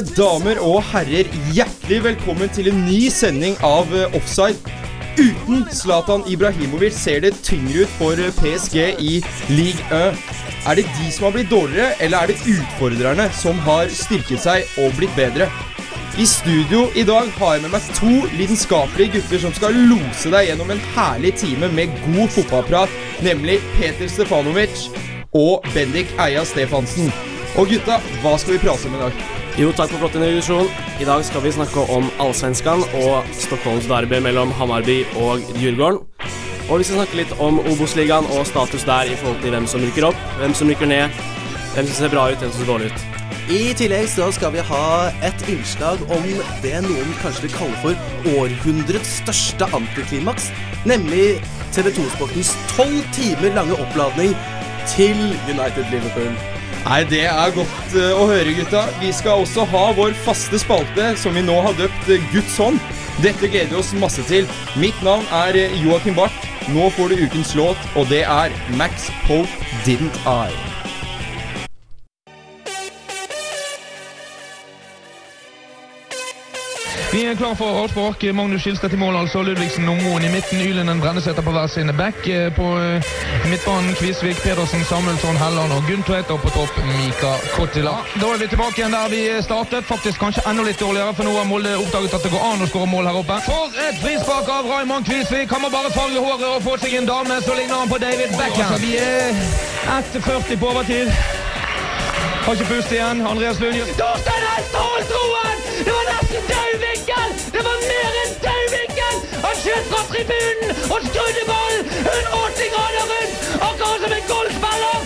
Damer og herrer, hjertelig velkommen til en ny sending av eh, Offside. Uten Zlatan Ibrahimovic ser det tyngre ut for eh, PSG i Ligue 1. Er det de som har blitt dårligere, eller er det utfordrerne som har styrket seg og blitt bedre? I studio i dag har jeg med meg to lidenskapelige gutter som skal lose deg gjennom en herlig time med god fotballprat, nemlig Peter Stefanovic og Bendik Eia Stefansen. Og gutta, hva skal vi prate om i dag? Jo, takk for flott introduksjon. I dag skal vi snakke om Allsvenskan og Stockholms derby mellom Hamarby og Djurgården. Og vi skal snakke litt om Obos-ligaen og status der i forhold til hvem som rykker opp, hvem som rykker ned, hvem som ser bra ut, hvem som ser dårlig ut. I tillegg så skal vi ha et innslag om det noen kanskje vil kalle for århundrets største antiklimaks, nemlig TV 2-sportens tolv timer lange oppladning til United Liverpool. Nei, Det er godt uh, å høre, gutta. Vi skal også ha vår faste spalte, som vi nå har døpt uh, Guds hånd. Dette gleder vi oss masse til. Mitt navn er uh, Joakim Barth. Nå får du ukens låt, og det er Max Pope Didn't I. Vi er klar for avspark. Magnus Skilstad i mål, altså. Ludvigsen og Moen i midten. Ylenden Brenneseter på hver sin back. På eh, midtbanen Kvisvik, Pedersen, Samuelsson, Helland og Gunn Og på topp Mika Kottila. Da er vi tilbake igjen der vi startet. Faktisk kanskje enda litt dårligere, for nå har Molde oppdaget at det går an å skåre mål her oppe. For et frispark av Raymond Kvisvik! Han må bare farge håret og få seg en dame, så ligner han på David Beckham. Altså, vi er 1,40 på overtid. Har ikke pust igjen. Andreas Lund Torstein Hestholm, tribunen og skrudde ballen 180 grader rundt, akkurat som en golfspiller!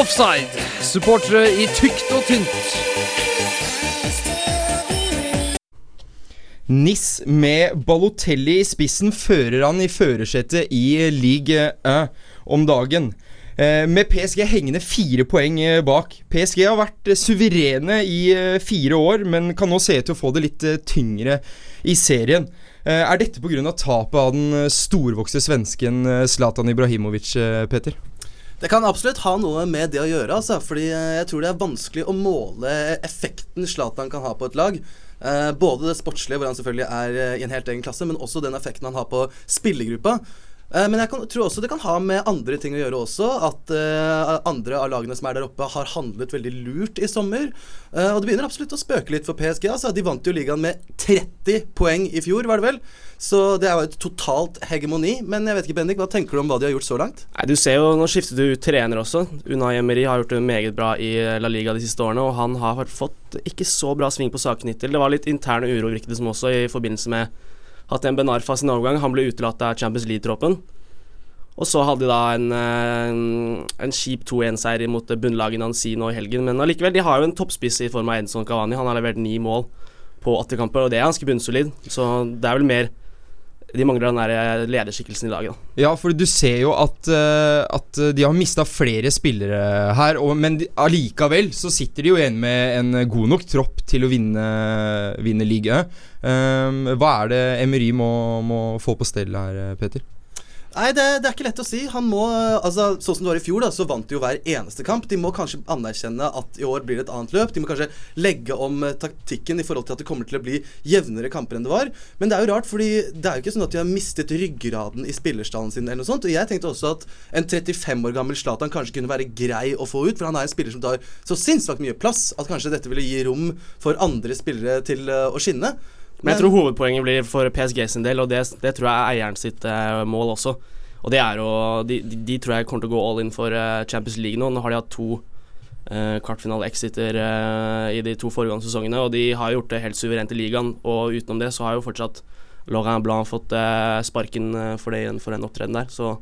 Offside. Supportere i tykt og tynt. Nis med Balotelli i spissen fører han i førersetet i Ligue 1 om dagen. Eh, med PSG hengende fire poeng eh, bak. PSG har vært eh, suverene i fire år, men kan nå se ut til å få det litt tyngre i serien. Er dette pga. tapet av den storvokste svensken Zlatan Ibrahimovic, Peter? Det kan absolutt ha noe med det å gjøre, altså. Fordi jeg tror det er vanskelig å måle effekten Zlatan kan ha på et lag. både det sportslige, hvor han selvfølgelig er i en helt egen klasse, men også den effekten han har på spillergruppa. Eh, men jeg kan, tror også det kan ha med andre ting å gjøre også. At uh, andre av lagene som er der oppe, har handlet veldig lurt i sommer. Uh, og det begynner absolutt å spøke litt for PSG. Altså. De vant jo ligaen med 30 poeng i fjor, var det vel. Så det er jo et totalt hegemoni. Men jeg vet ikke, Bendik, hva tenker du om hva de har gjort så langt? Nei, du ser jo, Nå skiftet du ut trener også. Unai Emery har gjort det meget bra i La Liga de siste årene. Og han har fått ikke så bra sving på saken hittil. Det var litt interne uro, virket det som også, i forbindelse med hatt en Benarfa sin overgang. Han ble utelatt av Champions League-troppen. Og så hadde de da en, en, en kjip 2-1-seier mot bunnlaget Nancy nå i helgen. Men allikevel, de har jo en toppspiss i form av Edson Cavani. Han har levert ni mål på åtte kamper, og det er ganske bunnsolid. Så det er vel mer de mangler den der lederskikkelsen i laget. Da. Ja, for du ser jo at, uh, at de har mista flere spillere her, og, men allikevel så sitter de jo igjen med en god nok tropp til å vinne, vinne ligaen. Um, hva er det Emery må, må få på stell her, Peter? Nei, det, det, er ikke lett å si. Han må, altså, Sånn som det var i fjor, da, så vant de jo hver eneste kamp. De må kanskje anerkjenne at i år blir det et annet løp. De må kanskje legge om uh, taktikken i forhold til at det kommer til å bli jevnere kamper enn det var. Men det er jo rart, fordi det er jo ikke sånn at de har mistet ryggraden i spillerstallen sin eller noe sånt. Og jeg tenkte også at en 35 år gammel Zlatan kanskje kunne være grei å få ut, for han er en spiller som tar så sinnssykt mye plass at kanskje dette ville gi rom for andre spillere til uh, å skinne. Men jeg tror hovedpoenget blir for PSG sin del, og det, det tror jeg er eieren sitt uh, mål også. Og det er jo de, de, de, tror jeg kommer til å gå all in for uh, Champions League nå. Nå har de hatt to uh, kvartfinale-exiter uh, i de to foregående sesongene, og de har gjort det helt suverent i ligaen. Og utenom det så har jo fortsatt Laurent Blanc fått sparken for, det, for den opptredenen der, så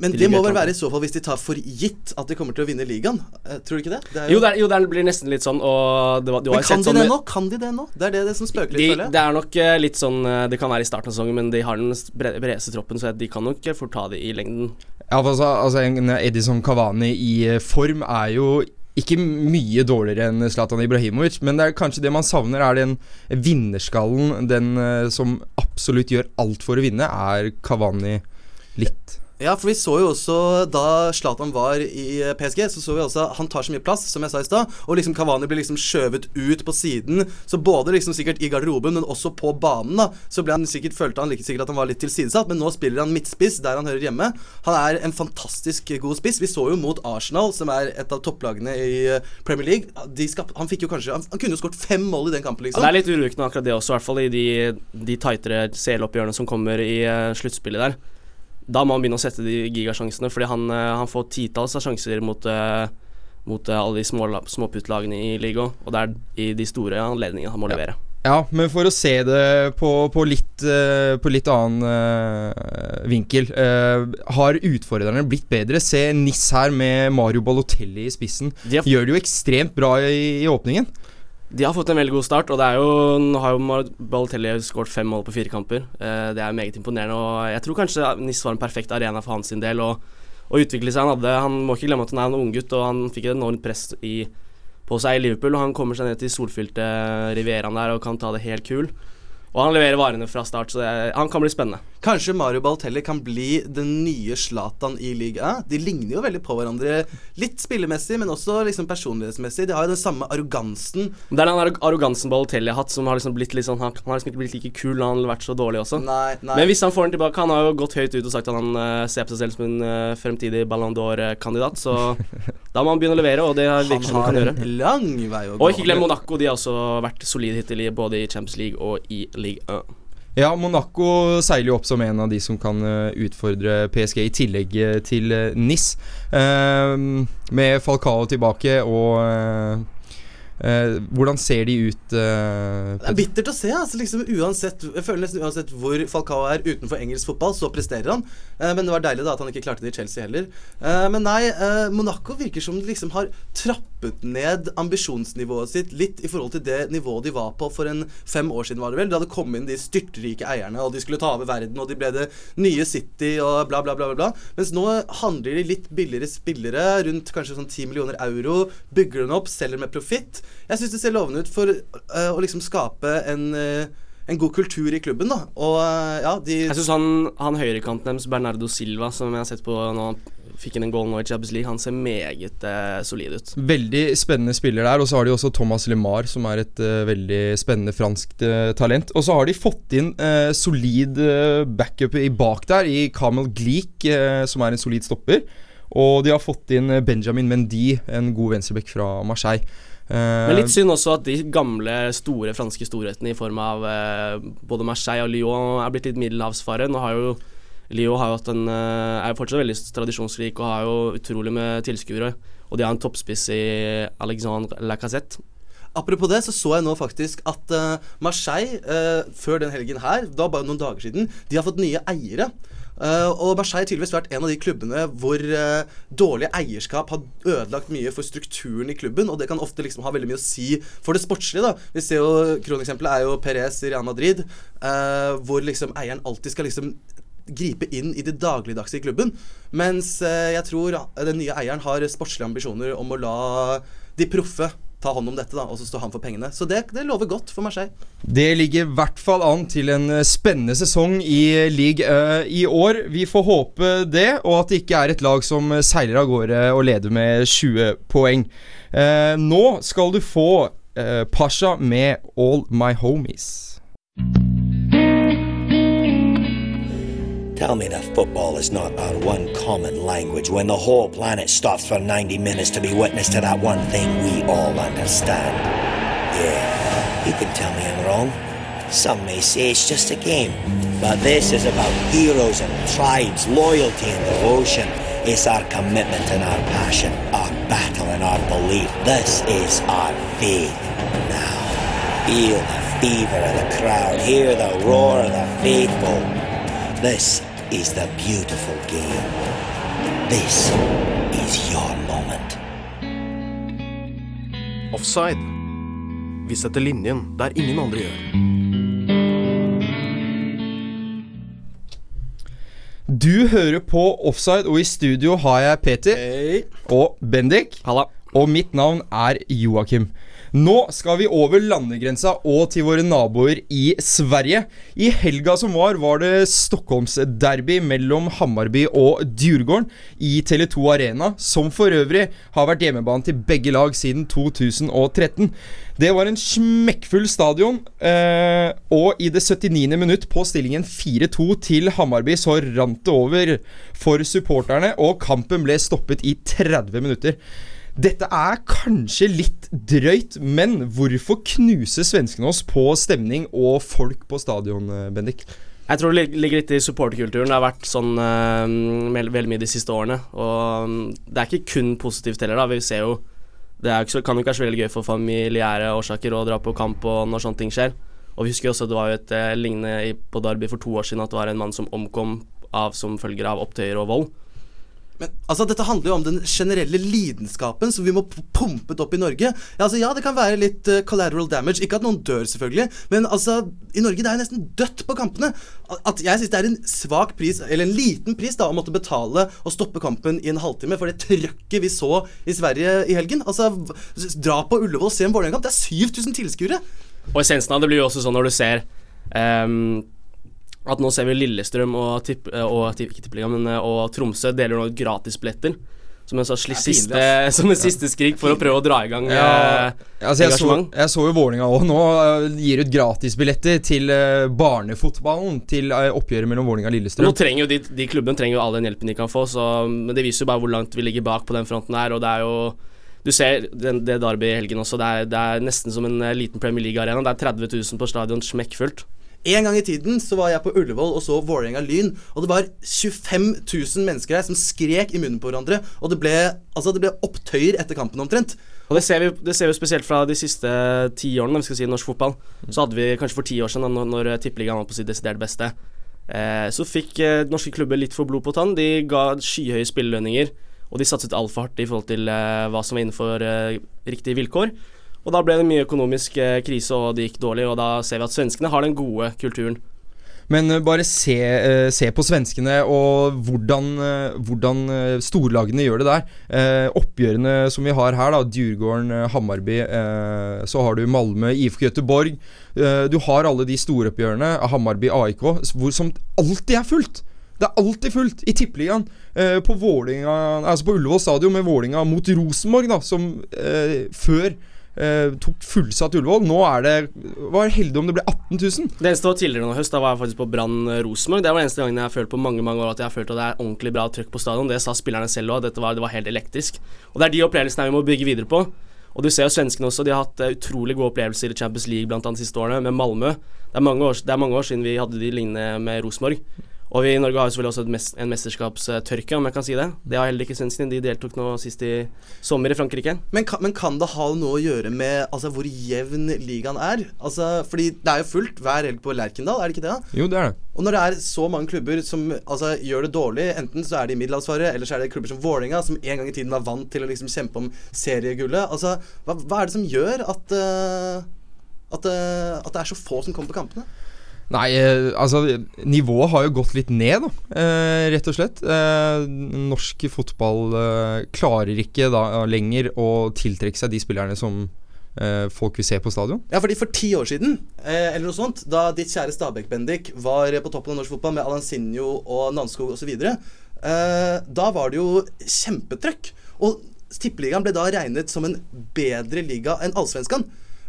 men det må vel være i så fall hvis de tar for gitt at de kommer til å vinne ligaen. Eh, tror du ikke det? det jo, jo, det, jo, det blir nesten litt sånn. Det var, men kan de sånn det nå? Kan de det nå? Det er det, det som spøker litt, de, føler jeg. Det er nok uh, litt sånn uh, Det kan være i starten av sesongen, men de har den bredeste troppen, så de kan nok fort ta det i lengden. Ja, altså, altså en Edison Cavani i form er jo ikke mye dårligere enn Zlatan Ibrahimovic, men det er kanskje det man savner, er den vinnerskallen. Den som absolutt gjør alt for å vinne, er Cavani litt Ja, for vi så jo også da Zlatan var i PSG, så så vi også at han tar så mye plass, som jeg sa i stad. Og liksom Kavani blir liksom skjøvet ut på siden. Så både liksom sikkert i garderoben, men også på banen, da, så ble han sikkert følte han like sikkert at han var litt tilsidesatt. Men nå spiller han midtspiss, der han hører hjemme. Han er en fantastisk god spiss. Vi så jo mot Arsenal, som er et av topplagene i Premier League. De skap, han fikk jo kanskje Han, han kunne jo skåret fem mål i den kampen, Ja, liksom. det er litt urovekkende akkurat det også, i hvert fall i de, de tightere CL-oppgjørene som kommer i eh, sluttspillet der. Da må han begynne å sette de gigasjansene, fordi han, eh, han får titalls av sjanser mot, eh, mot eh, alle de små, småputtlagene i ligaen, og det er i de store anledningene han må levere. Ja, men for å se det på, på, litt, på litt annen uh, vinkel uh, Har utfordrerne blitt bedre? Se Nis her med Mario Balotelli i spissen. Gjør det jo ekstremt bra i, i åpningen. De har fått en veldig god start, og det er jo Nå har jo Balotelli skåret fem mål på fire kamper. Eh, det er meget imponerende, og jeg tror kanskje NIS var en perfekt arena for hans del. Og, og utvikle seg. Han, hadde, han må ikke glemme at han er en unggutt, og han fikk et enormt press i, på seg i Liverpool. Og han kommer seg ned til solfylte Rivieraen der og kan ta det helt kul. Og han leverer varene fra start, så det, han kan bli spennende. Kanskje Mario Balotelli kan bli den nye Zlatan i liga. De ligner jo veldig på hverandre. Litt spillemessig, men også liksom personlighetsmessig. De har jo den samme arrogansen. Det er den arro- arrogansen Balotelli har hatt, som har liksom blitt litt sånn Han, han har liksom ikke blitt like kul han har vært så dårlig også. Nei, nei. Men hvis han får den tilbake Han har jo gått høyt ut og sagt at han uh, ser på seg selv som en uh, fremtidig Ballon d'Or-kandidat, så da må han begynne å levere, og det virker som han kan gjøre. en lang vei å gå. Og ikke glem Monaco, de har også vært solide hittil, både i Champions League og i League 1. Ja, Monaco seiler jo opp som en av de som kan eh, utfordre PSG, i tillegg eh, til uh, NIS. Eh, med Falcao tilbake og eh, eh, Hvordan ser de ut? eh, Det er bittert å se. altså liksom uansett Jeg føler nesten uansett hvor Falcao er utenfor engelsk fotball, så presterer han. Eh, men det var deilig da at han ikke klarte det i Chelsea heller. Eh, men nei, eh, Monaco virker som de liksom har trappet ned ambisjonsnivået sitt litt i forhold til det nivået de var på for en fem år siden, var det vel. Da det kom inn de styrtrike eierne, og de skulle ta over verden, og de ble det nye City og bla, bla, bla. bla. Mens nå handler de litt billigere spillere, rundt kanskje sånn 10 millioner euro. Bygger den opp, selger med profitt. Jeg syns det ser lovende ut for uh, å liksom skape en eh, en god kultur i klubben, da. Og eh, ja, de Jeg syns han, han høyrekanten deres, Bernardo Silva, som jeg har sett på nå fikk inn en goal nå i Champions League, han ser meget eh, solid ut. Veldig spennende spiller der. Og så har de også Thomas LeMar, som er et eh, veldig spennende franskt eh, talent. Og så har de fått inn eh, solid eh, backup i bak der, i Kamel Glik, som er en solid stopper. Og de har fått inn Benjamin Mendy, en god venstreback fra Marseille. Eh, Men litt synd også at de gamle, store franske storhetene i form av eh, både Marseille og Lyon er blitt litt middelhavsfare. Nå har jo Lyon har jo en, eh, er jo fortsatt veldig tradisjonsrik og har jo utrolig med tilskuere. Og de har en toppspiss i Alexandre Lacassette. Apropos det, så så jeg nå faktisk at Marseille, før den helgen her, da bare noen dager siden, de har fått nye eiere. Eh, og Marseille har tydeligvis vært en av de klubbene hvor uh, dårlig eierskap har ødelagt mye for strukturen i klubben, og det kan ofte liksom ha veldig mye å si for det sportslige. da. Vi ser jo, Kroneksempelet er jo Perez i Real Madrid, uh, hvor liksom eieren alltid skal liksom gripe inn i det dagligdagse i klubben. Mens jeg tror den nye eieren har sportslige ambisjoner om å la de proffe ta hånd om dette, da, og så står han for pengene. Så det, det lover godt for Marseille. Det ligger i hvert fall an til en eh, spennende sesong i league uh, i år. Vi får håpe det, og at det ikke er et lag som eh, seiler av gårde og leder med 20 poeng. Uh, nå skal du få uh, Pasha med All My Homies. Tell me that football is not our one common language when the whole planet stops for 90 minutes to be witness to that one thing we all understand. Yeah, you can tell me I'm wrong. Some may say it's just a game. But this is about heroes and tribes, loyalty and devotion. It's our commitment and our passion, our battle and our belief. This is our faith. Now, feel the fever of the crowd, hear the roar of the faithful. This is the beautiful game. This is your moment. Offside. Vi setter linjen der ingen andre gjør. Du hører på Offside, og i studio har jeg Peter Hey. og Bendik. Halla. Og mitt navn er Joakim. Nå skal vi over landegrensa og til våre naboer i Sverige. I helga som var, var det Stockholmsderby mellom Hammarby og Djurgården i Tele2 Arena, som for øvrig har vært hjemmebane til begge lag siden 2013. Det var en smekkfull stadion, eh, og i det 79. minutt på stillingen 4-2 til Hammarby så rant det over for supporterne, og kampen ble stoppet i 30 minutter. Dette er kanskje litt drøyt, men hvorfor knuser svenskene oss på stemning og folk på stadion, eh, Bendik? Jeg tror det ligger litt i supporterkulturen. Det har vært sånn uh, veldig mye de siste årene. Og mm, det er ikke kun positivt heller, da. Vi ser jo Det jo kan jo ikke være veldig gøy for familiære årsaker å dra på kamp og når sånne ting skjer. Og vi husker jo også det var jo et eh, lignende på Derby for to år siden at det var en mann som omkom av, som følger av opptøyer og vold. Men altså, Dette handler jo om den generelle lidenskapen som vi må pumpe opp i Norge. Ja, altså, ja, det kan være litt uh, collateral damage. Ikke at noen dør, selvfølgelig. Men altså, i Norge det er jo nesten dødt på kampene. At jeg syns det er en svak pris, eller en liten pris, da, å måtte betale og stoppe kampen i en halvtime for det trøkket vi så i Sverige i helgen. Altså, dra på Ullevål og se en Vålerenga-kamp. Det er 7000 tilskuere. Og essensen av det blir jo også sånn når du ser ehm, at nå ser vi Lillestrøm og, tipp, og ikke tippeliga, men eh, og Tromsø deler nå gratisbilletter. Som en slags er pinlig, siste, som en siste skrik for å prøve å dra i gang Ja, eh, Altså jeg, så, jeg så jo Vålinga òg nå eh, gir ut gratisbilletter til eh, barnefotballen. Til eh, oppgjøret mellom Vålinga og Nå Lillestrøm. trenger jo de, de klubbene trenger jo all den hjelpen de kan få, så, men det viser jo bare hvor langt vi ligger bak på den fronten her. Og det er jo Du ser den, det Derby i helgen også. Det er, det er nesten som en eh, liten Premier League-arena. Det er 30 000 på stadion, smekkfullt. En gang i tiden så var jeg på Ullevål og så Vålerenga Lyn, og det var 25 000 mennesker her som skrek i munnen på hverandre, og det ble, altså, det ble opptøyer etter kampen omtrent. Og det ser, vi, det ser vi spesielt fra de siste ti årene, si norsk fotball. Så hadde vi kanskje for ti år siden, da, når, når Tippeligaen var på sitt desidert beste, eh, så fikk eh, norske klubber litt for blod på tann. De ga skyhøye spillelønninger, og de satset altfor hardt i forhold til eh, hva som var innenfor eh, riktige vilkår. Og da ble det mye økonomisk eh, krise, og det gikk dårlig, og da ser vi at svenskene har den gode kulturen. Men eh, bare se, eh, se på svenskene og hvordan, hvordan storlagene gjør det der. Oppgjørene som vi har her, da Djurgården, Hammarby, så har du Malmö, IFK Göteborg. Du har alle de storoppgjørene, Hammarby, AIK, hvor, som alltid er fullt. Det er alltid fullt i Tippeligaen. På Vålinga, altså på Ullevål stadion med Vålinga mot Rosenborg, da, som før eh, tok fullsatt Ullevål. Nå er det Var heldig om det ble 18 000. Det eneste var tidligere nå høst, da var jeg faktisk på Brann Rosenborg. Det var den eneste gangen jeg har følt på mange mange år at jeg har følt at det er ordentlig bra trøkk på stadion. Det sa spillerne selv òg, det var helt elektrisk. Og det er de opplevelsene vi må bygge videre på. Og du ser jo svenskene også, de har hatt eh, utrolig gode opplevelser i Champions League blant annet de siste årene, med Malmö. Det er mange år, er mange år siden vi hadde de lignende med Rosenborg. Og vi i Norge har jo selvfølgelig også et mes en mesterskapstørke, om jeg kan si det. Det har heller ikke svenskene. De deltok nå sist i sommer i Frankrike. Men kan, men kan det ha noe å gjøre med altså, hvor jevn ligaen er? Altså, fordi det er jo fullt hver helg på Lerkendal, er det ikke det? da? Jo, det er det. Og når det er så mange klubber som altså, gjør det dårlig, enten så er det i middelhavsfaret, eller så er det klubber som Vålerenga, som en gang i tiden var vant til å liksom kjempe om seriegullet. Altså, hva, hva er det som gjør at, uh, at, uh, at det er så få som kommer på kampene? Nei, eh, altså Nivået har jo gått litt ned, da, eh, rett og slett. Eh, norsk fotball klarer ikke da lenger å tiltrekke seg de spillerne som folk vil se på stadion. Ja, fordi For ti år siden, eller noe sånt, da ditt kjære Stabæk, Bendik, var på toppen av norsk fotball med Alansinho og Nanskog osv., eh, da var det jo kjempetrøkk. Og Tippeligaen ble da regnet som en bedre liga enn Allsvenskan.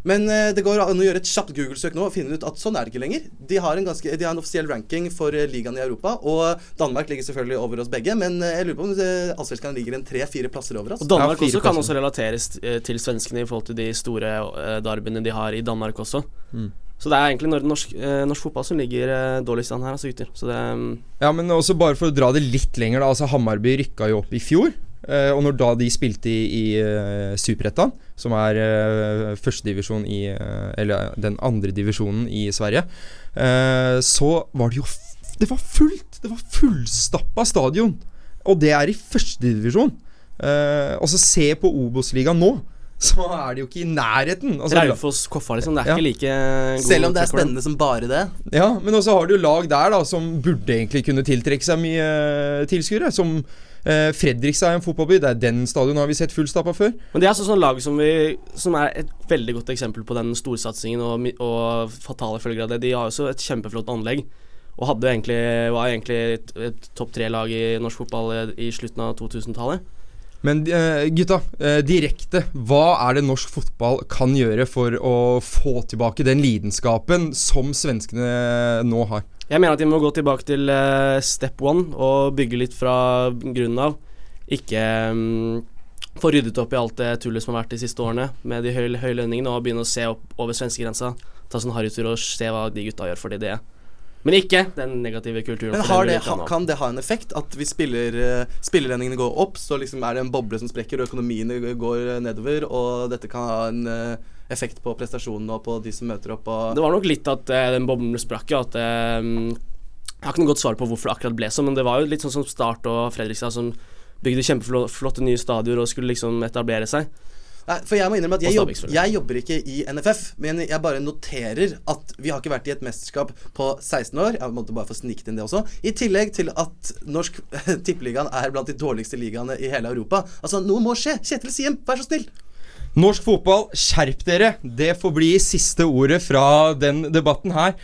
Men eh, det går an å gjøre et kjapt Google-søk nå og finne ut at sånn er det ikke lenger. De har en, ganske, de har en offisiell ranking for eh, ligaen i Europa, og Danmark ligger selvfølgelig over oss begge. Men eh, jeg lurer på om Allsvenskan ligger en tre-fire plasser over oss. Og Danmark Ja, også kan også relateres til svenskene i forhold til de store uh, derbyene de har i Danmark også. Mm. Så det er egentlig norsk, eh, norsk fotball som ligger dårligst an her, altså gutter. Så det mm, Ja, men også bare for å dra det litt lenger, da. Altså Hammarby rykka jo opp i fjor. Eh, og når da de spilte i, i uh, Superettan, som er uh, førstedivisjon i eh, Eller den andre divisjonen i Sverige, eh, så var det jo f Det var fullt! Det var fullstappa stadion! Og det er i førstedivisjon. Uh, og så se på Obos-ligaen nå, så er det jo ikke i nærheten. Altså, Raufoss Koffa, liksom. Det er Ja. ikke like god Selv om det er spennende som bare det. Ja, men også har du lag der da som burde egentlig kunne tiltrekke seg mye eh, tilskuere. Som Eh, Fredrikstad er en fotballby. Det er den stadion har vi sett fullstappa før. Men det er altså sånn lag som, vi, som er et veldig godt eksempel på den storsatsingen og, og fatale følger av det. De har jo også et kjempeflott anlegg. Og hadde egentlig, var egentlig et, et topp tre-lag i norsk fotball i, i slutten av 2000-tallet. Men uh, gutta, uh, direkte, hva er det norsk fotball kan gjøre for å få tilbake den lidenskapen som svenskene nå har? Jeg mener at vi må gå tilbake til eh, step one og bygge litt fra grunnen av. Ikke um, få ryddet opp i alt det tullet som har vært de siste årene med de høye, høye lønningene, og begynne å se opp over svenskegrensa. Ta sånn harrytur og se hva de gutta gjør for det de. Men ikke den negative kulturen. Men har det, kan det ha en effekt? At hvis spiller, eh, spillerlønningene går opp, så liksom er det en boble som sprekker, og økonomiene går nedover, og dette kan ha en eh, effekt på prestasjonene og på de som møter opp Det var nok litt at eh, den boblen sprakk. At eh, Jeg har ikke noe godt svar på hvorfor det akkurat ble sånn, men det var jo litt sånn som Start og Fredrikstad som bygde kjempeflotte nye stadioner og skulle liksom etablere seg. Nei, for jeg må innrømme at jeg, jobb, jeg jobber ikke i NFF, men jeg bare noterer at vi har ikke vært i et mesterskap på 16 år. Jeg måtte bare få sniket inn det også. I tillegg til at norsk tippeligaen er blant de dårligste ligaene i hele Europa. Altså, noe må skje. Kjetil Siem, vær så snill. Norsk fotball, skjerp dere! Det får bli siste ordet fra den debatten her.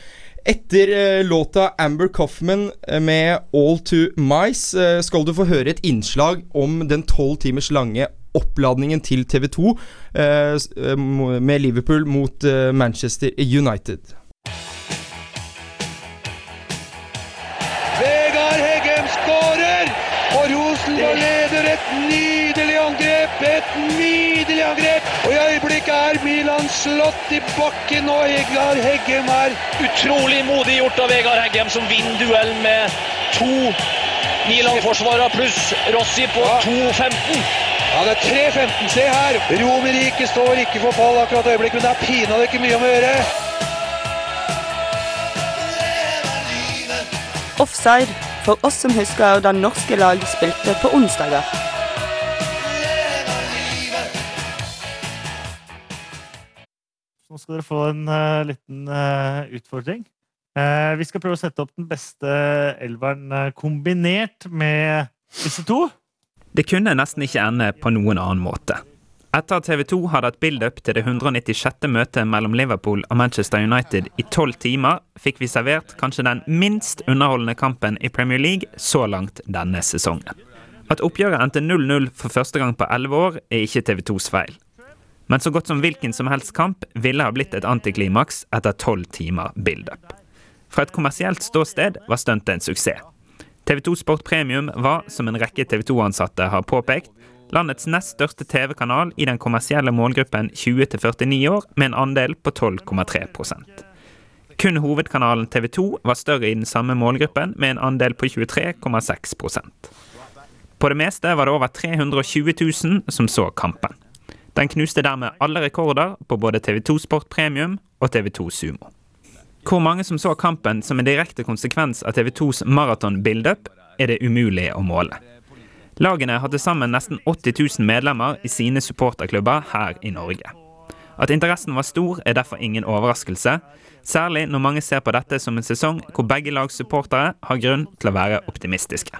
Etter eh, låta Amber Coffman eh, med All to Mice eh, skal du få høre et innslag om den tolv timers lange oppladningen til TV2 eh, s- eh, mo- med Liverpool mot Manchester United. Og leder et nydelig angrep! Et nydelig angrep! Og i øyeblikket er Milan slått i bakken, og Vegard Heggem er Utrolig modig gjort av Vegard Heggem, som vinner duell med to Milan-forsvarere pluss Rossi på 2.15. Ja, det er 3.15. Se her! Romerike står ikke for fall akkurat i øyeblikket, men det er pinadø ikke mye om å gjøre. Offside, for oss som husker da norske lag spilte på onsdager. Nå skal dere få en uh, liten uh, utfordring. Uh, vi skal prøve å sette opp den beste elveren kombinert med disse to. Det kunne nesten ikke ende på noen annen måte. Etter at TV 2 hadde hatt build-up til det 196. møtet mellom Liverpool og Manchester United i tolv timer, fikk vi servert kanskje den minst underholdende kampen i Premier League så langt denne sesongen. At oppgjøret endte 0-0 for første gang på elleve år, er ikke TV 2s feil. Men så godt som hvilken som helst kamp ville ha blitt et antiklimaks etter tolv timer build-up. Fra et kommersielt ståsted var stuntet en suksess. TV 2 Sport Premium var, som en rekke TV 2-ansatte har påpekt, landets nest største TV-kanal i den kommersielle målgruppen 20-49 år, med en andel på 12,3 Kun hovedkanalen TV 2 var større i den samme målgruppen, med en andel på 23,6% På det meste var det over 320 000 som så kampen. Den knuste dermed alle rekorder på både TV 2 Sport Premium og TV 2 Sumo. Hvor mange som så kampen som en direkte konsekvens av TV 2s maraton-build-up, er det umulig å måle. Lagene har til sammen nesten 80 000 medlemmer i sine supporterklubber her i Norge. At interessen var stor, er derfor ingen overraskelse, særlig når mange ser på dette som en sesong hvor begge lags supportere har grunn til å være optimistiske.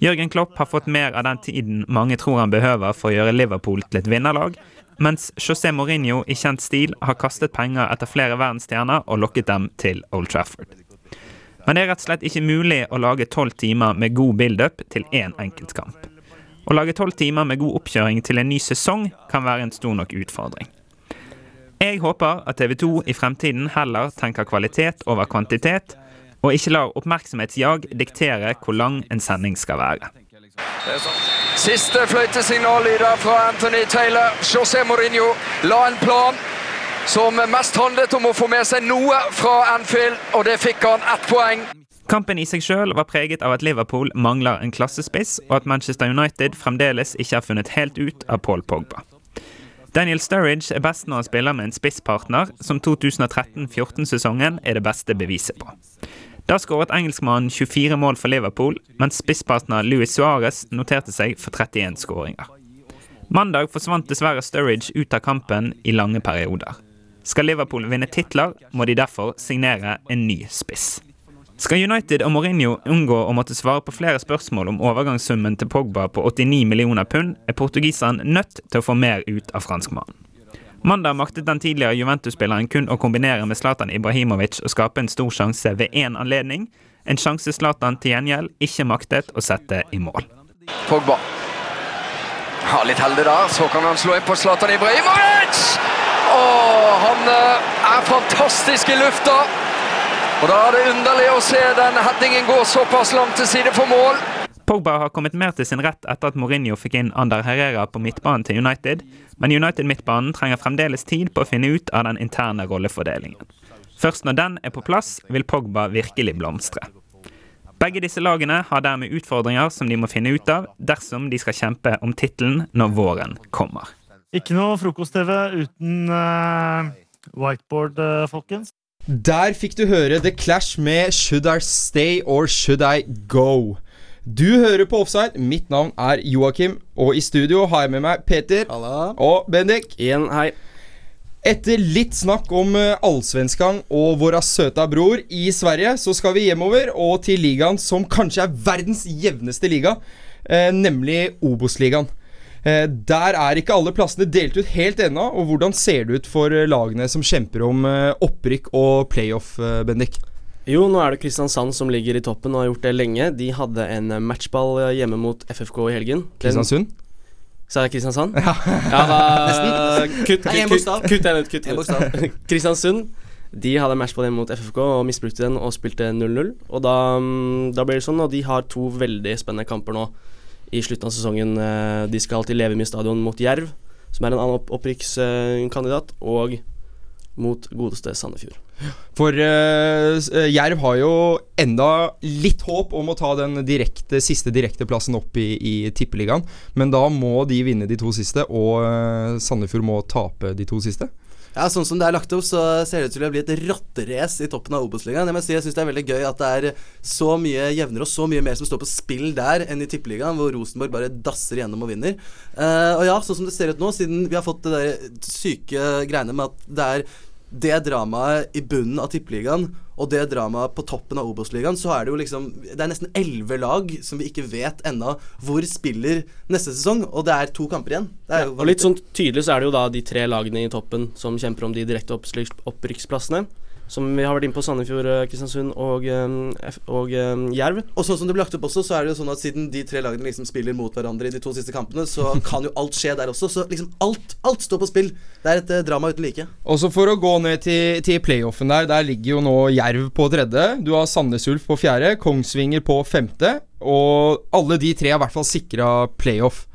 Jørgen Klopp har fått mer av den tiden mange tror han behøver for å gjøre Liverpool til et vinnerlag, mens José Mourinho i kjent stil har kastet penger etter flere verdensstjerner og lokket dem til Old Trafford. Men det er rett og slett ikke mulig å lage tolv timer med god build-up til én enkeltkamp. Å lage tolv timer med god oppkjøring til en ny sesong kan være en stor nok utfordring. Jeg håper at TV 2 i fremtiden heller tenker kvalitet over kvantitet, og ikke lar oppmerksomhetsjag diktere hvor lang en sending skal være. Siste fløytesignal lyder fra Anthony Taylor. José Mourinho la en plan som mest handlet om å få med seg noe fra Anfield, og det fikk han ett poeng. Kampen i seg sjøl var preget av at Liverpool mangler en klassespiss, og at Manchester United fremdeles ikke har funnet helt ut av Paul Pogba. Daniel Sturridge er best når han spiller med en spisspartner, som 2013-14-sesongen er det beste beviset på. Da skåret engelskmannen 24 mål for Liverpool, mens spisspartner Luis Suárez noterte seg for 31 skåringer. Mandag forsvant dessverre Sturridge ut av kampen i lange perioder. Skal Liverpool vinne titler, må de derfor signere en ny spiss. Skal United og Mourinho unngå å måtte svare på flere spørsmål om overgangssummen til Pogba på 89 millioner pund, er portugiseren nødt til å få mer ut av franskmannen. Mandag maktet den tidligere Juventus-spilleren kun å kombinere med Zlatan Ibrahimovic og skape en stor sjanse ved én anledning, en sjanse Zlatan til gjengjeld ikke maktet å sette i mål. Pogba. Ja, litt heldig der. Så kan han slå inn på Zlatan Ibrahimovic! Åh, han eh, er fantastisk i lufta. Og da er det underlig å se den headingen gå såpass langt til side for mål. Pogba har kommet mer til sin rett etter at Mourinho fikk inn Ander Herrera på midtbanen til United, men United-midtbanen trenger fremdeles tid på å finne ut av den interne rollefordelingen. Først når den er på plass, vil Pogba virkelig blomstre. Begge disse lagene har dermed utfordringer som de må finne ut av dersom de skal kjempe om tittelen når våren kommer. Ikke noe frokost-TV uten uh, whiteboard, uh, folkens. Der fikk du høre The Clash med Should I Stay or Should I Go? Du hører på Offside. Mitt navn er Joakim, og i studio har jeg med meg Peter og Bendik. Igjen, hei. Etter litt snakk om uh, allsvenskan og våra søta bror i Sverige, så skal vi hjemover og til ligaen som kanskje er verdens jevneste liga, eh, nemlig Obos-ligaen. Uh, der er ikke alle plassene delt ut helt ennå, og hvordan ser det ut for lagene som kjemper om opprykk og playoff, Bendik? Jo, nå er det Kristiansand som ligger i toppen og har gjort det lenge. De hadde en matchball hjemme mot FFK i helgen. Kristiansund? Sa jeg Kristiansand? Ja, ja da, Nesten. Kutt, kutt, kutt, kutt den ut. Kutt den ut. Kristiansund. De hadde matchball hjemme mot FFK og misbrukte den og spilte 0-0. Og da, mm, da blir det sånn, og de har to veldig spennende kamper nå i slutten av sesongen. Eh, De skal til Levemy stadion mot Jerv, som er en annen opp opprykkskandidat, og mot godeste Sandefjord. For uh, Jerv har jo enda litt håp om å ta den direkte, siste direkteplassen opp i, i Tippeligaen. Men da må de vinne de to siste, og uh, Sandefjord må tape de to siste. Ja, Sånn som det er lagt opp, så ser det ut til å bli et rotterace i toppen av Obos-ligaen. Jeg må si, jeg syns det er veldig gøy at det er så mye jevnere og så mye mer som står på spill der enn i Tippeligaen, hvor Rosenborg bare dasser igjennom og vinner. Uh, og ja, sånn som det ser ut nå, siden vi har fått det der syke greiene med at det er det dramaet i bunnen av Tippeligaen og det dramaet på toppen av Obos-ligaen, så er det jo liksom Det er nesten elleve lag som vi ikke vet ennå hvor spiller neste sesong, og det er to kamper igjen. Det jo Og litt sånn tydelig så er det jo da de tre lagene i toppen som kjemper om de direkte opprykksplassene. Som vi har vært inne på Sandefjord, eh, Kristiansund og, eh, og eh, Jerv. Og sånn som det ble lagt opp også, så er det jo sånn at siden de tre lagene liksom spiller mot hverandre i de to siste kampene, så kan jo alt skje der også. Så liksom alt, alt står på spill. Det er et drama uten like. Og så for å gå ned til, til playoffen der, der ligger jo nå Jerv på tredje. Du har Sandnes Ulf på fjerde, Kongsvinger på femte. Og alle de tre er i hvert fall sikra playoff.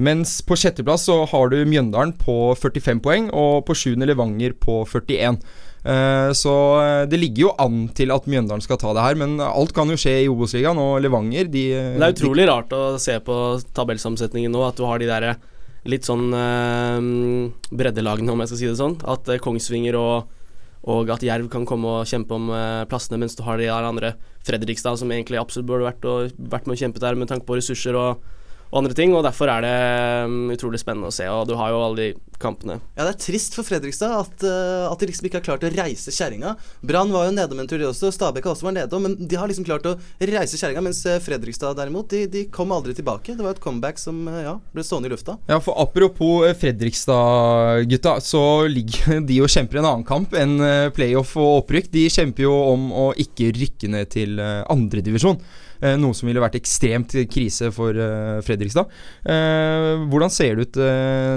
Mens på sjetteplass så har du Mjøndalen på 45 poeng, og på sjuende Levanger på 41. Eh, så eh, det ligger jo an til at Mjøndalen skal ta det her, men alt kan jo skje i Obos-ligaen, og Levanger de Det er utrolig rart å se på tabellsammensetningen nå, at du har de der litt sånn eh, breddelagene, om jeg skal si det sånn. At eh, Kongsvinger og, og at Jerv kan komme og kjempe om eh, plassene, mens du har de der andre Fredrikstad, som egentlig absolutt burde vært, og, vært med og kjempet der med tanke på ressurser og, og andre ting. Og derfor er det mm, utrolig spennende å se, og du har jo alle de kampene. Ja, det er trist for Fredrikstad at, eh, at de liksom ikke har klart å reise kjerringa. Brann var jo nede med en tur, de også. Stabæk har også vært nede, men de har liksom klart å reise kjerringa. Mens eh, Fredrikstad derimot, de, de kom aldri tilbake. Det var et comeback som eh, ja, ble stående i lufta. Ja, for apropos Fredrikstad-gutta, så ligger de og kjemper en annen kamp enn playoff og opprykk. De kjemper jo om å ikke rykke ned til andredivisjon. Eh, noe som ville vært ekstremt krise for eh, Fredrikstad. Eh, hvordan ser det ut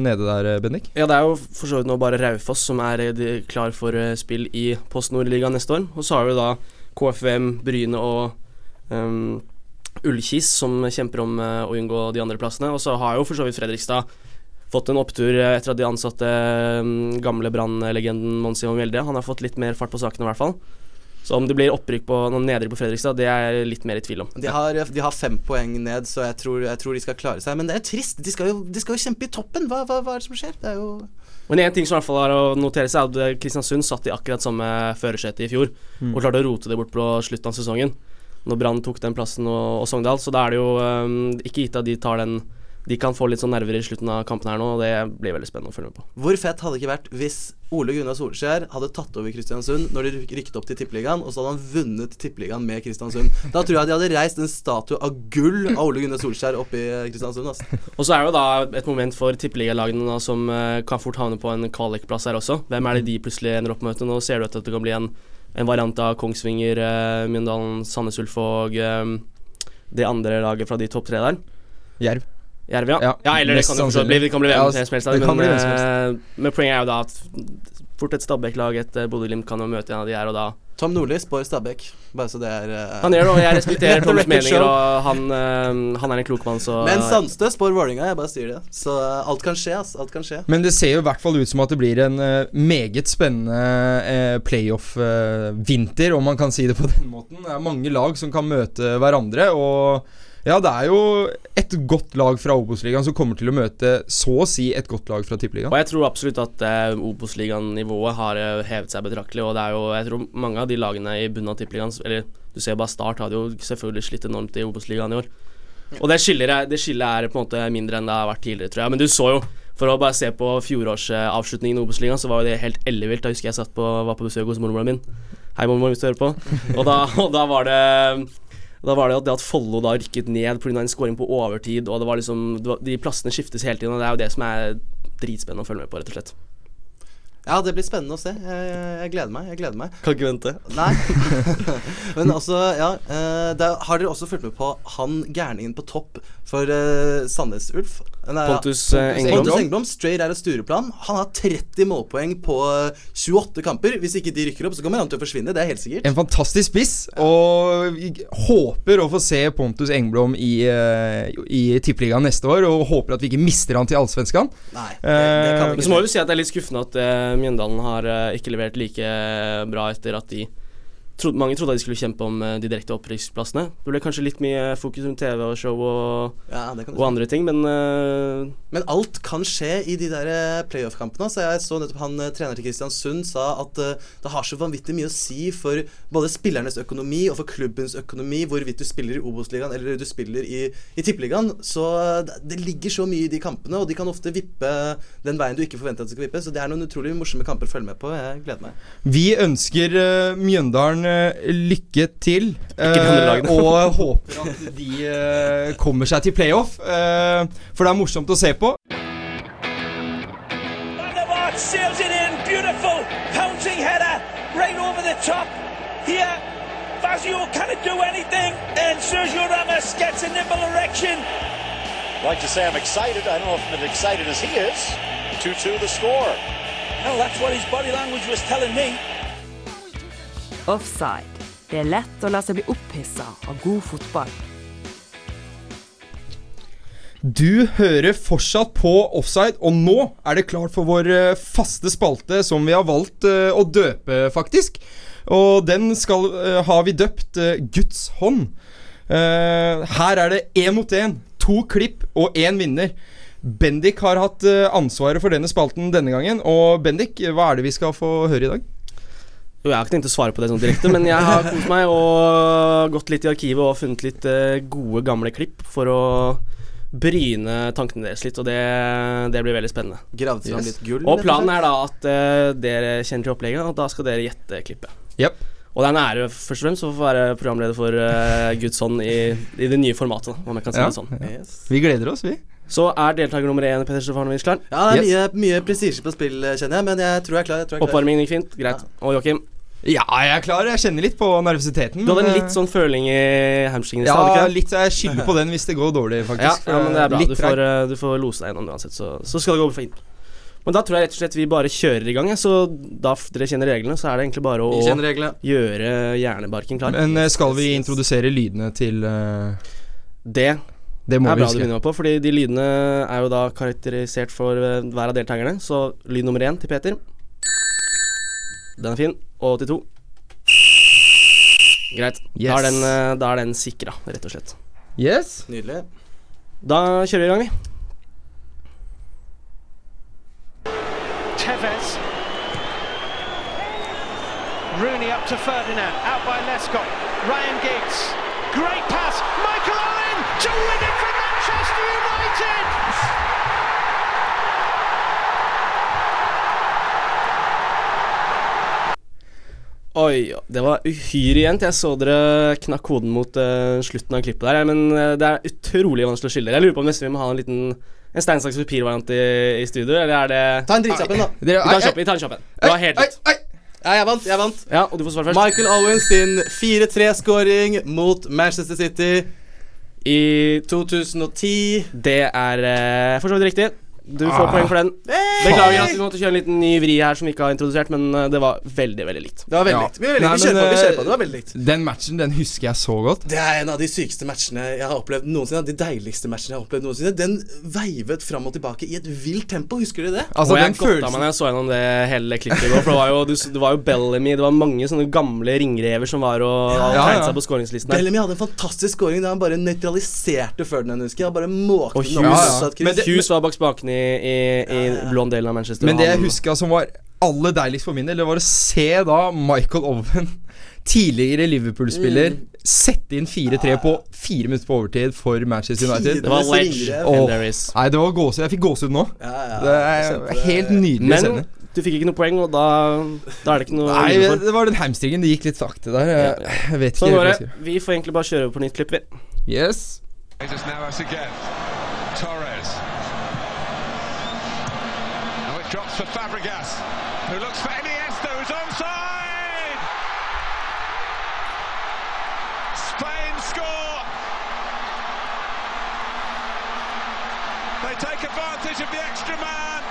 nede der, Bendik? Ja, det er jo for så vidt nå bare Raufoss som er klar for spill i Post Nord-ligaen neste år. Og så har vi da KFM, Bryne og um, Ullkis som kjemper om å unngå de andre plassene. Og så har jo for så vidt Fredrikstad fått en opptur etter at de ansatte um, gamle Brann-legenden Mons Ivan Mjelde. Han har fått litt mer fart på sakene, i hvert fall. Så om det blir opprykk på noen nedre på Fredrikstad, det er jeg litt mer i tvil om. De har, de har fem poeng ned, så jeg tror, jeg tror de skal klare seg. Men det er trist. De skal jo, de skal jo kjempe i toppen. Hva, hva, hva er det som skjer? Det er jo Men én ting som i hvert fall er å notere seg, er at eh, Kristiansund satt i akkurat samme førersetet i fjor, Mm. og klarte å rote det bort på slutten av sesongen. Når Brann tok den plassen og, og Sogndal, så da er det jo um, ikke gitt at de tar den de kan få litt sånn nerver i slutten av kampen her nå, og det blir veldig spennende å følge med på. Hvor fett hadde det ikke vært hvis Ole Gunnar Solskjær hadde tatt over Kristiansund når de ryk- rykket opp til Tippeligaen, og så hadde han vunnet Tippeligaen med Kristiansund? Da tror jeg de hadde reist en statue av gull av Ole Gunnar Solskjær opp i Kristiansund. Altså. Og så er det jo da et moment for tippeligalagene som eh, kan fort havne på en kvalikplass her også. Hvem er det de plutselig ender opp med? Nå ser du at det kan bli en, en variant av Kongsvinger, Myndalen, Mjøndalen, Sandnes Ulf og eh, det andre laget fra de topp tre der. Jerv. Jerv, ja. Ja, ja. eller det kan forstått bli Det kan bli hvem som helst. Men, eh, men poenget er jo da at fort et Stabæk-lag, et eh, Bodø-Glimt, kan jo møte en av de her, og da Tom Nordli spår Stabæk, bare så det er uh... Han gjør det, og jeg respekterer Toms meninger, og han, uh, han er en klok mann, så Men Sandstø spår Vålerenga, jeg bare sier det. Så uh, alt kan skje, ass. Alt kan skje. Men det ser jo i hvert fall ut som at det blir en meget spennende uh, playoff-vinter, om man kan si det på den måten. Det er mange lag som kan møte hverandre, og ja, det er jo et godt lag fra Obos-ligaen som kommer til å møte så å si et godt lag fra Tippeligaen. Og jeg tror absolutt at uh, Obos-ligaen-nivået har eh, hevet seg betraktelig. Og det er jo, jeg tror mange av de lagene i bunnen av Tippeligaen Eller du ser bare Start hadde jo selvfølgelig slitt enormt i Obos-ligaen i år. Og det skillet, er, det skillet er på en måte mindre enn det har vært tidligere, tror jeg. Men du så jo, for å bare se på fjorårsavslutningen i Obos-ligaen, så var jo det helt ellevilt. Da husker jeg satt på, var på besøk hos mormoren min. Hei, mormor, hvis du hører på. Og da, og da var det da var det at, det at Follo da rykket ned pga. en scoring på overtid, og det var liksom det var, De plassene skiftes hele tiden, og det er jo det som er dritspennende å følge med på, rett og slett. Ja, det blir spennende å se. Jeg, jeg, gleder meg. Jeg gleder meg. Kan ikke vente. Nei. Men altså, ja. eh, har dere også fulgt med på han gærningen på topp for uh, Sandnes Ulf? Nei, ja. Pontus, eh, Engblom. Pontus Engblom. Straight out of Stureplan. Han har 30 målpoeng på eh, 28 kamper. Hvis ikke de rykker opp, så kommer han til å forsvinne. Det er helt sikkert. En fantastisk spiss, og vi håper å få se Pontus Engblom i, eh, i Tippeligaen neste år. Og håper at vi ikke mister han til Allsvenskan. Nei, Eh, Men så må vi si at det er litt skuffende at uh, Mjøndalen har eh, ikke levert like bra etter at de trodde, Mange trodde at de skulle kjempe om eh, de direkte opprykksplassene. Det ble kanskje litt mye fokus rundt TV og show og, Ja, og andre ting, men uh, Men alt kan skje i de der eh, playoff-kampene. Så jeg så nettopp han trener til Kristiansund sa at uh, det har så vanvittig mye å si for både spillernes økonomi og for klubbens økonomi hvorvidt du spiller i Obos-ligaen eller du spiller i, i Tippeligaen. Så det, det ligger så mye i de kampene, og de kan ofte vippe den veien du ikke forventer at de skal vippe. Så det er noen utrolig morsomme kamper å følge med på. Jeg gleder meg. Vi ønsker uh, Mjøndalen lykke til. eh, og håper at de eh, kommer seg til playoff. eh, for det er morsomt å se på. Sails it in. Beautiful pouncing header right over the top. Here, Fazio cannot do anything. And Sergio Ramos gets a nimble erection. like to say I'm excited. I don't know if I'm as excited as he is. 2-2 the score. Well, that's what his body language was telling me. Offside. Det er lett å la seg bli opphissa av god fotball. Du hører fortsatt på Offside, og nå er det klart for vår eh, faste spalte som vi har valgt eh, å døpe, faktisk. Og den skal, eh, har vi døpt Guds hånd. Her er det én mot én. To klipp og én vinner. Bendik har hatt ansvaret for denne spalten denne gangen. Og Bendik, hva er det vi skal få høre i dag? Jo, jeg har ikke tenkt å svare på det sånn direkte, men jeg har kost meg og gått litt i arkivet og funnet litt eh, gode, gamle klipp for å bryne tankene deres litt, og det, det blir veldig spennende. Gravd fram litt gull, Og planen er da at uh, dere kjenner til opplegget, og da skal dere gjette klippet. Yep. Og det er en ære først og fremst å få være programleder for uh, Guds hånd i, i det nye formatet, da, om jeg kan si Ja, det sånn. ja. Vi gleder oss, vi. Så er deltaker nummer én Petter Stefanovic klar? Ja, det er mye, mye prestisje på spill, kjenner jeg, men jeg tror jeg er klar. Jeg jeg er klar. Oppvarmingen gikk fint, greit. Og Joakim? Ja, jeg er klar. Jeg kjenner litt på nervøsiteten. Du hadde en litt sånn føling i hamstringen Ja, litt. Jeg skylder på den hvis det går dårlig, Ja, faktisk. ja, men det er bra. Du får, eh, du får lose deg gjennom det uansett, så, så skal det gå fint. Men da tror jeg rett og slett vi bare kjører i gang. Så da dere kjenner reglene, så er det egentlig bare å gjøre hjernebarken klar. Men eh, skal vi introdusere lydene til uh... Det, Det må er vi bra du begynner på, fordi de lydene er jo da karakterisert for hver av deltakerne. Så lyd nummer én til Peter. Den er fin. Og til to. Greit. Da, er den, eh, da er den sikra, rett og slett. Yes. Nydelig. Da kjører vi i gang, vi. Tevez. Rooney up to Ferdinand, out by Lescott. Ryan Giggs. Great pass. Michael Owen to win it for Manchester United. Oi, det var uhyre jevnt. Jeg så dere knakk hoden mot uh, slutten av klippet der. Men uh, det er utrolig vanskelig å skylde. Jeg lurer på om vi må ha en liten En stein, saks, papir-variant i, i studio, eller er det Ta en dritkjapp en, da. Vi tar en kjapp, en. Det var helt likt. Ja, jeg vant. jeg vant Ja, og du får svare først. Michael Owens sin 4-3-skåring mot Manchester City i 2010. Det er eh, for så vidt riktig. Du får Ah. poeng for den. Beklager at vi måtte kjøre en liten ny vri her som vi ikke har introdusert, men eh, det var veldig, veldig likt. Det var veldig likt. Vi, veldig, Nei, vi kjører på, vi kjører på. Det var veldig likt. Den matchen den husker jeg så godt. Det er en av de sykeste matchene jeg har opplevd noensinne. De deiligste matchene jeg har opplevd noensinne. Den veivet fram og tilbake i et vilt tempo. Husker du det? og jeg godta meg når jeg så gjennom det hele klippet i går. For det var jo, du, det var jo Bellamy, det var mange sånne gamle ringrever som var og Ja, ja, tegnet ja. seg på skåringslisten. Bellamy hadde en fantastisk skåring da han bare nøytraliserte Ferdinand, husker jeg. Han bare måkte Og den opp. Hughes var bak spakene i, i, i blond delen av Manchester. Men det jeg huska som var aller deiligst for min del, det var å se da Michael Owen, tidligere Liverpool-spiller, sette inn 4-3 på fire minutter på overtid for Manchester United. Det var ledge is. Nei, det var gåse. Jeg fikk gåsehud nå. ja, det er helt nydelig Men scene. du fikk ikke noe poeng, og da, da er det ikke noe Nei, det var den hamstringen. Det gikk litt sakte der. Jeg, jeg vet ikke Sånn går det. Vi får egentlig bare kjøre over på nytt klipp, vi. Yes. Fabregas, who looks for Iniesta, who's onside! Spain score! They take advantage of the extra man.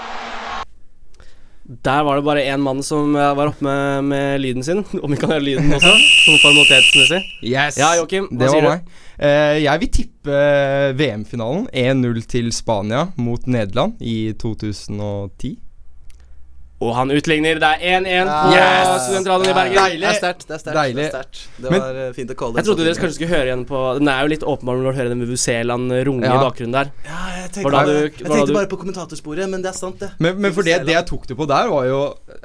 Der var det bare én mann som eh, var oppe med, med lyden sin. Om vi kan høre lyden også, sånn formalitetsmessig. Yes. Ja, Joakim, hva det sier var du? meg. Eh, jeg vil tippe eh, VM-finalen 1-0 til Spania mot Nederland i 2010. Og han utligner. Det er 1-1 på Yes! Studentradioen i Bergen. Deilig. Det er sterkt. Det er sterkt. Deilig. Det, er sterkt. det Men- var eh, fint å calle Jeg trodde dere kanskje skulle høre igjen på Den er jo litt åpenbar når du hører den Vuvuzeland runge Ja. i bakgrunnen der. Ja, jeg tenkte, du- jeg tenkte du- bare på kommentatorsporet, men det er sant, det. Men, men for det, det jeg tok det på der, var jo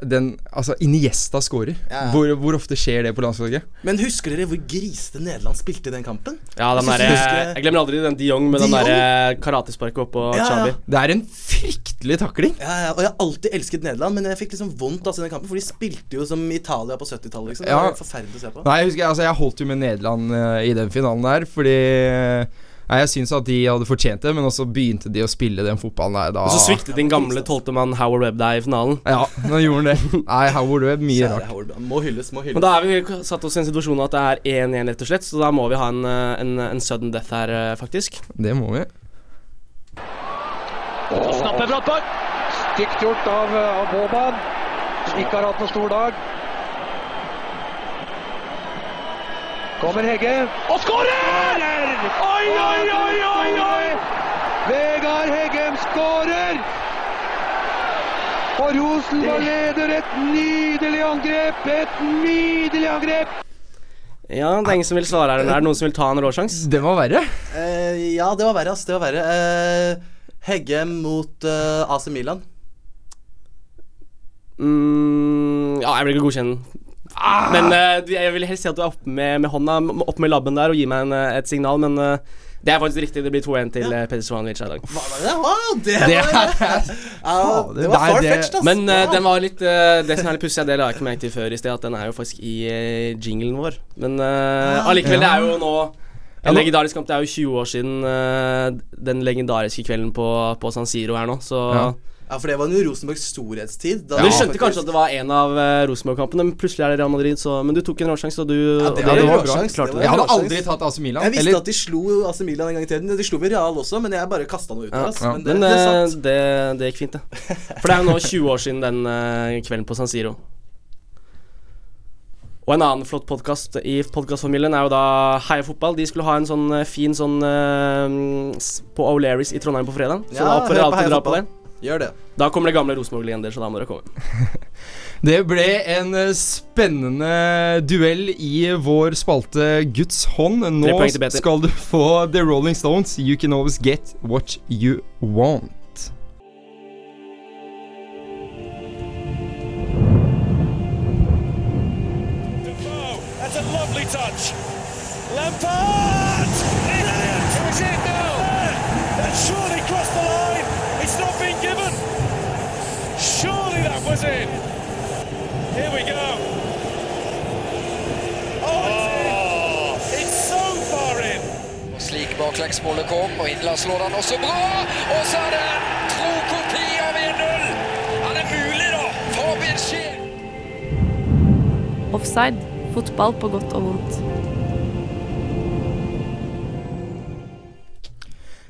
den Altså, Iniesta scorer. Ja. Hvor, hvor ofte skjer det på landslaget? Men husker dere hvor grisete Nederland spilte i den kampen? Ja, den der, jeg jeg glemmer aldri den de Jong med De den derre der karatesparket oppå Ja, ja. Chabi. Det er en fryktelig takling. Ja, ja, og jeg har alltid elsket Nederland, men jeg fikk liksom vondt altså, i den kampen, for de spilte jo som Italia på 70-tallet. Liksom. Det var helt forferdelig å se på. Nei, jeg husker Altså, jeg holdt jo med Nederland uh, i den finalen der, fordi Nei, Jeg syns at de hadde fortjent det, men også begynte de å spille den fotballen der da Og så sviktet din gamle tolvtemann Howard Webb deg i finalen. Ja, nå gjorde han det. Nei, Howard Webb, mye Kjære rart. Howard, Må hylles, må hylles. Men da er vi satt oss i en situasjon at det er 1-1, rett og slett. Så da må vi ha en, eh, en, en sudden death her, eh, faktisk. Det må vi. Snapper Brattberg. Stygt gjort av, av Boban, som ikke har hatt noen stor dag. Kommer Hegge og skårer! Oi, oi, oi, oi, oi! Vegard Heggem skårer! Og Rosenborg leder et nydelig angrep! Et nydelig angrep! Ja, det er ingen som vil svare her. Er det noen som vil ta en råsjans? Det var verre. Uh, ja, det var verre, ass. Det var verre. Uh, Heggem mot uh, AC Milan. Mm, ja, jeg vil ikke godkjenne den. Men uh, jeg vil helst si at du er oppe med, med hånda, opp med labben der og gi meg en, eh, et signal, men uh, det er faktisk riktig. Det blir 2-1 til ja. Peder Svanovic i dag. Hva var det? Wow, det, Det var, er- det var det- far-fetched, ass. Men den var litt uh, Det som er litt pussig, det la jeg ikke merke til før i sted, at den er jo faktisk i uh, jinglen vår. Men uh, allikevel, det er jo nå en legendarisk kamp. Det er jo 20 år siden den legendariske kvelden på, på San Siro her nå, så Ja. Ja, for det var jo Rosenborgs storhetstid. da Du skjønte faktisk- kanskje at det var en av uh, Rosenborg-kampene, men plutselig er det Real Madrid, så Men du tok en råsjanse, og du Ja, det, det det var bra. Jeg hadde aldri tatt AC Milan. Jeg visste eller- at de slo AC Milan en gang i tiden. De slo vel Real også, men jeg bare kasta noe ut Ja, altså. ja. Men det, Men det eh, det, det gikk fint, det. For det er jo nå 20 år siden den uh, kvelden på San Siro. Og en annen flott podkast i podkastfamilien er jo da Heia Fotball. De skulle ha en sånn eh, fin sånn uh, på O'Learys i Trondheim på fredag. Så Ja, da oppfordrer alle til å dra på det. Gjør det. Da kommer det gamle Rosenborg-legender, så da må dere komme. Det ble en eh, spennende duell i vår spalte Guds hånd. Nå skal du få The Rolling Stones. You can always get what you want. is in. Here we go. Oh, it's, in. Oh. it's so far in. Og slik baklengsmålet kom, og Indla slår den også bra. Og så er det en tro kopi av 1-0! Er det mulig, da? Fabian Scheel. Offside. Fotball på godt og vondt.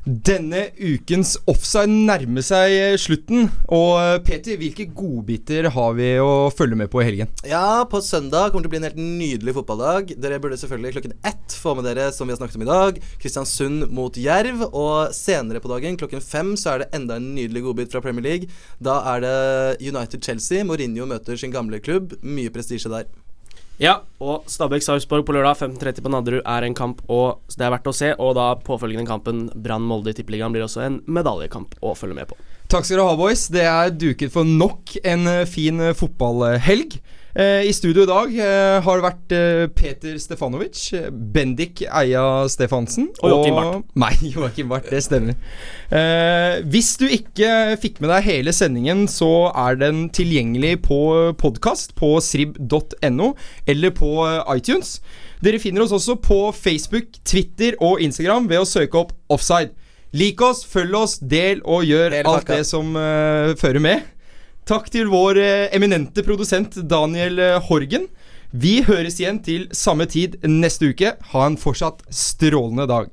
Denne ukens offside nærmer seg eh, slutten. Og eh, Peter, hvilke godbiter har vi å følge med på i helgen? Ja, på søndag kommer det til å bli en helt nydelig fotballdag. Dere burde selvfølgelig klokken ett få med dere, som vi har snakket om i dag, Kristiansund mot Jerv. Og senere på dagen, klokken fem, så er det enda en nydelig godbit fra Premier League. Da er det United-Chelsea. Mourinho møter sin gamle klubb. Mye prestisje der. Ja, og Stabæk-Sarpsborg på lørdag 15.30 på Nadderud er en kamp og det er verdt å se. Og da påfølgende kampen Brann-Molde i Tippeligaen blir også en medaljekamp å følge med på. Takk skal dere ha, boys. Det er duket for nok en eh, fin eh, fotballhelg. Eh, I studio i dag eh, har det vært eh, Peter Stefanovic, Bendik Eia Stefansen Og Joakim Barth. Nei, Joakim Barth. Det stemmer. Hvis du ikke fikk med deg hele sendingen, så er den tilgjengelig på podkast på srib.no eller på iTunes. Dere finner oss også på Facebook, Twitter og Instagram ved å søke opp Offside. Lik oss, følg oss, del og gjør alt det som uh, fører med. Takk til vår eh, eminente produsent Daniel eh, Horgen. Vi høres igjen til samme tid neste uke. Ha en fortsatt strålende dag.